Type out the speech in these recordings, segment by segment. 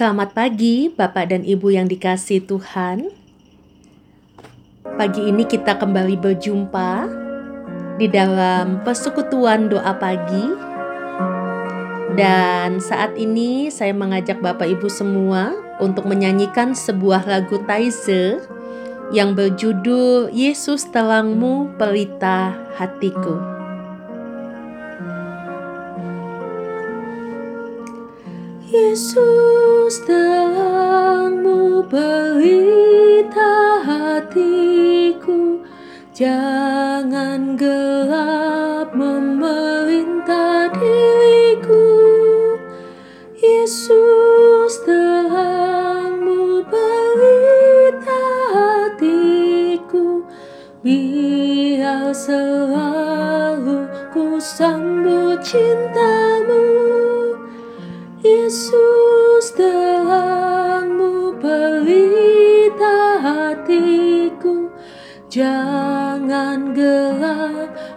Selamat pagi, Bapak dan Ibu yang dikasih Tuhan. Pagi ini kita kembali berjumpa di dalam persekutuan doa pagi. Dan saat ini saya mengajak Bapak Ibu semua untuk menyanyikan sebuah lagu Taize yang berjudul Yesus Telangmu Pelita Hatiku. Yesus terangmu pelita hatiku. Jangan gelap memerintah diriku. Yesus terangmu pelita hatiku. Biar selalu ku sambut cintamu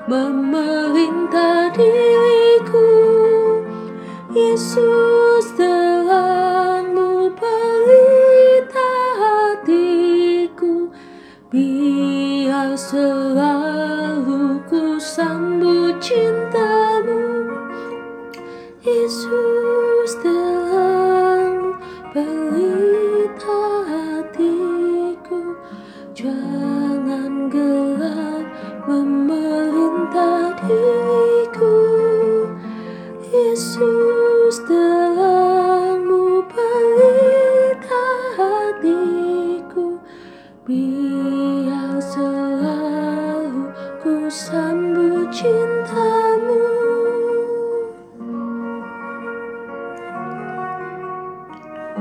memerintah diriku. Yesus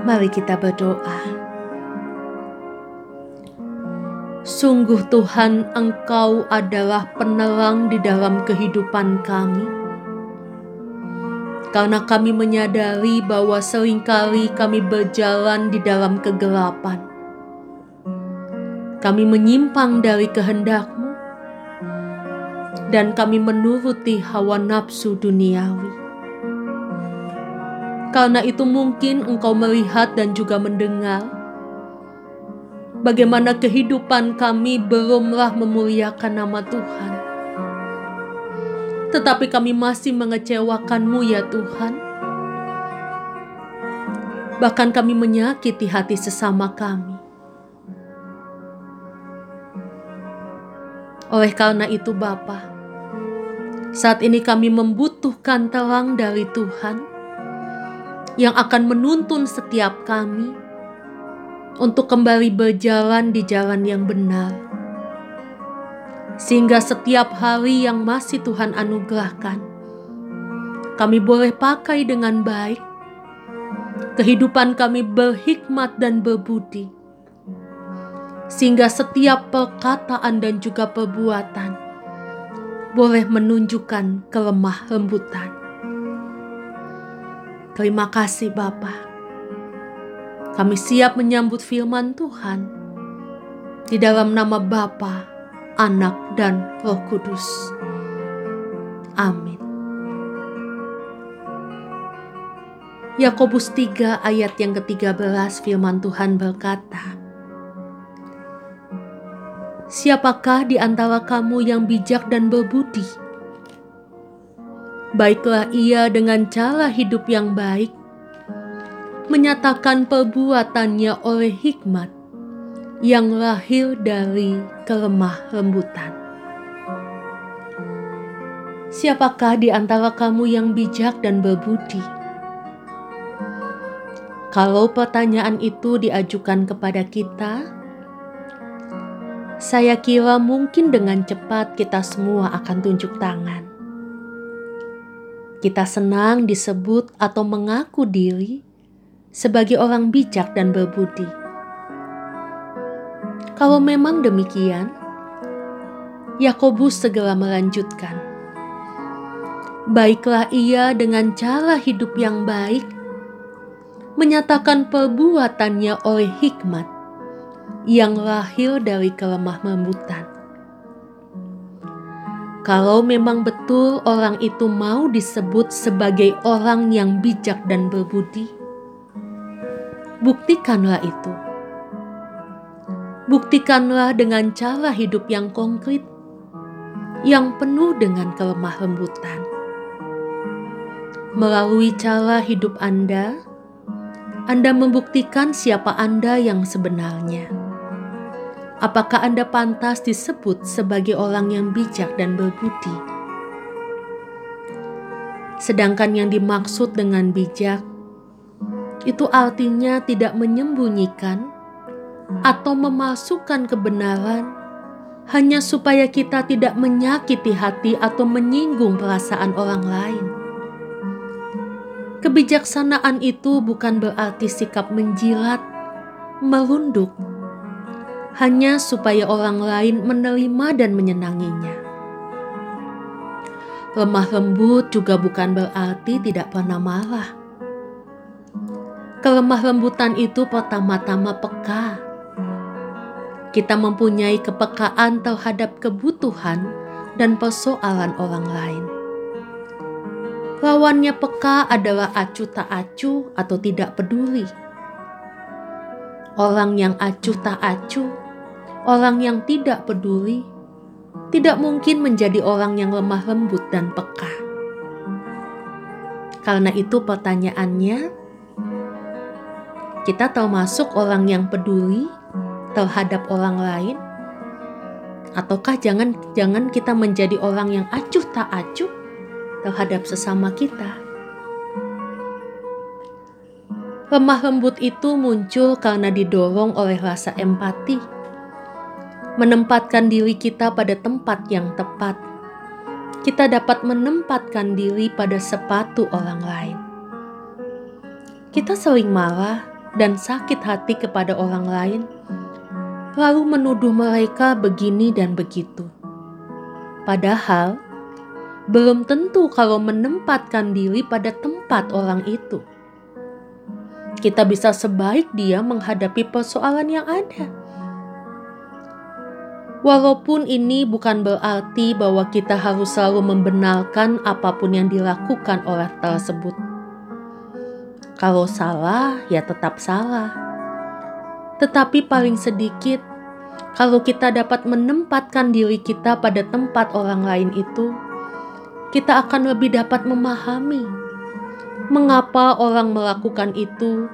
Mari kita berdoa. Sungguh Tuhan, Engkau adalah penerang di dalam kehidupan kami. Karena kami menyadari bahwa sering kali kami berjalan di dalam kegelapan. Kami menyimpang dari kehendak-Mu dan kami menuruti hawa nafsu duniawi. Karena itu mungkin engkau melihat dan juga mendengar bagaimana kehidupan kami belumlah memuliakan nama Tuhan. Tetapi kami masih mengecewakanmu ya Tuhan. Bahkan kami menyakiti hati sesama kami. Oleh karena itu Bapa, saat ini kami membutuhkan terang dari Tuhan yang akan menuntun setiap kami untuk kembali berjalan di jalan yang benar, sehingga setiap hari yang masih Tuhan anugerahkan, kami boleh pakai dengan baik. Kehidupan kami berhikmat dan berbudi, sehingga setiap perkataan dan juga perbuatan boleh menunjukkan kelemah lembutan. Terima kasih Bapa. Kami siap menyambut firman Tuhan di dalam nama Bapa, Anak, dan Roh Kudus. Amin. Yakobus 3 ayat yang ke-13 firman Tuhan berkata, Siapakah di antara kamu yang bijak dan berbudi? Baiklah ia dengan cara hidup yang baik, menyatakan perbuatannya oleh hikmat yang lahir dari kelemah lembutan. Siapakah di antara kamu yang bijak dan berbudi? Kalau pertanyaan itu diajukan kepada kita, saya kira mungkin dengan cepat kita semua akan tunjuk tangan. Kita senang disebut atau mengaku diri sebagai orang bijak dan berbudi. Kalau memang demikian, Yakobus segera melanjutkan. Baiklah ia dengan cara hidup yang baik, menyatakan perbuatannya oleh hikmat yang lahir dari kelemah lembutan. Kalau memang betul orang itu mau disebut sebagai orang yang bijak dan berbudi, buktikanlah itu. Buktikanlah dengan cara hidup yang konkret, yang penuh dengan kelemah lembutan. Melalui cara hidup Anda, Anda membuktikan siapa Anda yang sebenarnya. Apakah Anda pantas disebut sebagai orang yang bijak dan berbudi? Sedangkan yang dimaksud dengan bijak itu artinya tidak menyembunyikan atau memalsukan kebenaran hanya supaya kita tidak menyakiti hati atau menyinggung perasaan orang lain. Kebijaksanaan itu bukan berarti sikap menjilat, merunduk, hanya supaya orang lain menerima dan menyenanginya. Lemah lembut juga bukan berarti tidak pernah marah. Kelemah lembutan itu pertama-tama peka. Kita mempunyai kepekaan terhadap kebutuhan dan persoalan orang lain Lawannya peka adalah acuh tak acuh atau tidak peduli. Orang yang acuh tak acuh, orang yang tidak peduli, tidak mungkin menjadi orang yang lemah lembut dan peka. Karena itu pertanyaannya, kita termasuk orang yang peduli terhadap orang lain? Ataukah jangan jangan kita menjadi orang yang acuh tak acuh terhadap sesama kita. Lemah lembut itu muncul karena didorong oleh rasa empati, menempatkan diri kita pada tempat yang tepat. Kita dapat menempatkan diri pada sepatu orang lain. Kita sering marah dan sakit hati kepada orang lain, lalu menuduh mereka begini dan begitu. Padahal, belum tentu kalau menempatkan diri pada tempat orang itu. Kita bisa sebaik dia menghadapi persoalan yang ada. Walaupun ini bukan berarti bahwa kita harus selalu membenarkan apa pun yang dilakukan oleh tersebut. Kalau salah, ya tetap salah. Tetapi paling sedikit, kalau kita dapat menempatkan diri kita pada tempat orang lain itu, kita akan lebih dapat memahami mengapa orang melakukan itu,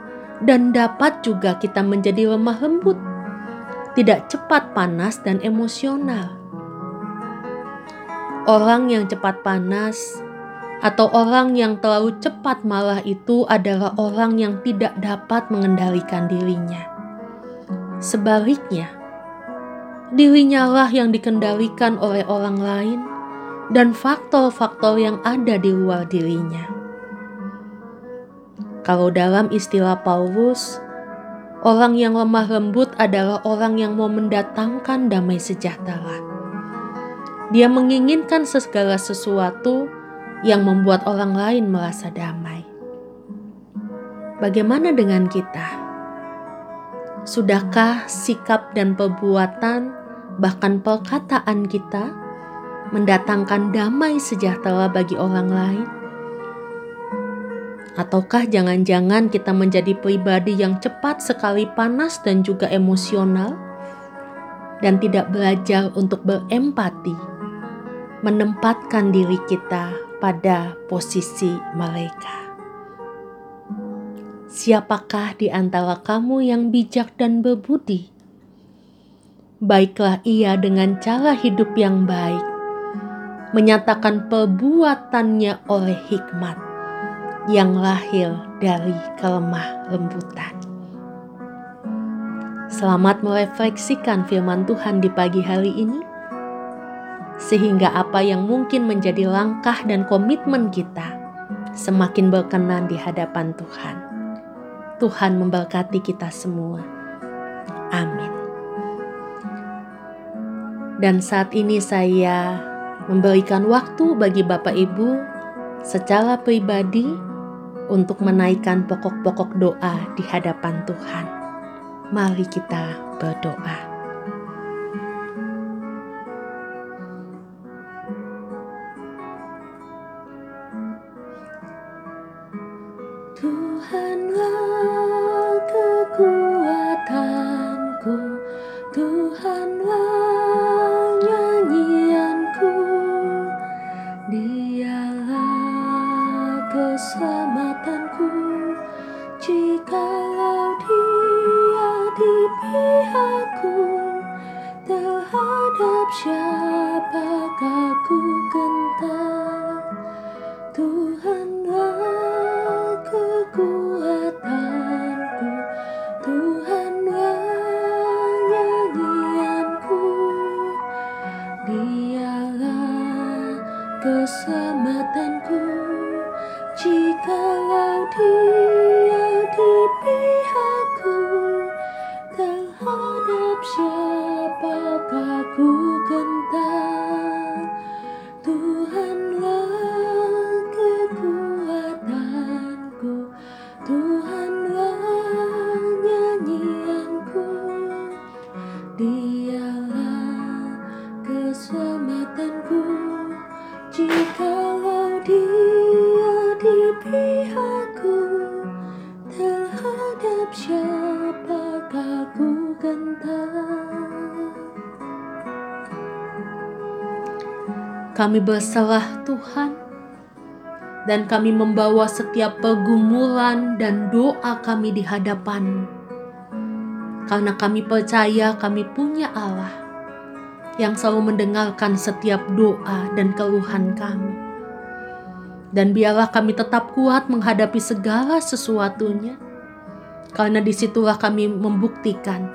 dan dapat juga kita menjadi lemah lembut, tidak cepat panas dan emosional. Orang yang cepat panas atau orang yang terlalu cepat marah itu adalah orang yang tidak dapat mengendalikan dirinya. Sebaliknya, dirinya lah yang dikendalikan oleh orang lain dan faktor-faktor yang ada di luar dirinya. Kalau dalam istilah Paulus, orang yang lemah lembut adalah orang yang mau mendatangkan damai sejahtera. Dia menginginkan segala sesuatu yang membuat orang lain merasa damai. Bagaimana dengan kita? Sudahkah sikap dan perbuatan, bahkan perkataan kita? mendatangkan damai sejahtera bagi orang lain? Ataukah jangan-jangan kita menjadi pribadi yang cepat sekali panas dan juga emosional dan tidak belajar untuk berempati, menempatkan diri kita pada posisi mereka? Siapakah di antara kamu yang bijak dan berbudi? Baiklah ia dengan cara hidup yang baik menyatakan perbuatannya oleh hikmat yang lahir dari kelemah lembutan. Selamat merefleksikan firman Tuhan di pagi hari ini, sehingga apa yang mungkin menjadi langkah dan komitmen kita semakin berkenan di hadapan Tuhan. Tuhan memberkati kita semua. Amin. Dan saat ini saya memberikan waktu bagi Bapak Ibu secara pribadi untuk menaikkan pokok-pokok doa di hadapan Tuhan. Mari kita berdoa. Tuhanlah kekuatanku, Tuhanlah. Siapakah ku gentar? Tuhanlah pihakku Terhadap siapakah ku gentar Kami berserah Tuhan dan kami membawa setiap pergumulan dan doa kami di hadapan Karena kami percaya kami punya Allah yang selalu mendengarkan setiap doa dan keluhan kami. Dan biarlah kami tetap kuat menghadapi segala sesuatunya, karena di situlah kami membuktikan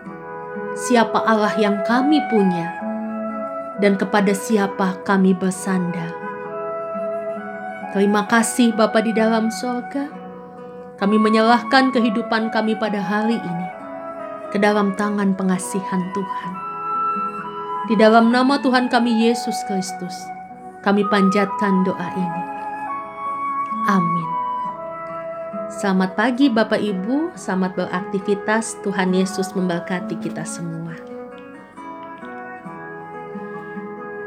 siapa Allah yang kami punya dan kepada siapa kami bersandar. Terima kasih Bapa di dalam sorga. Kami menyerahkan kehidupan kami pada hari ini ke dalam tangan pengasihan Tuhan. Di dalam nama Tuhan kami Yesus Kristus, kami panjatkan doa ini. Amin. Selamat pagi Bapak Ibu, selamat beraktivitas. Tuhan Yesus memberkati kita semua.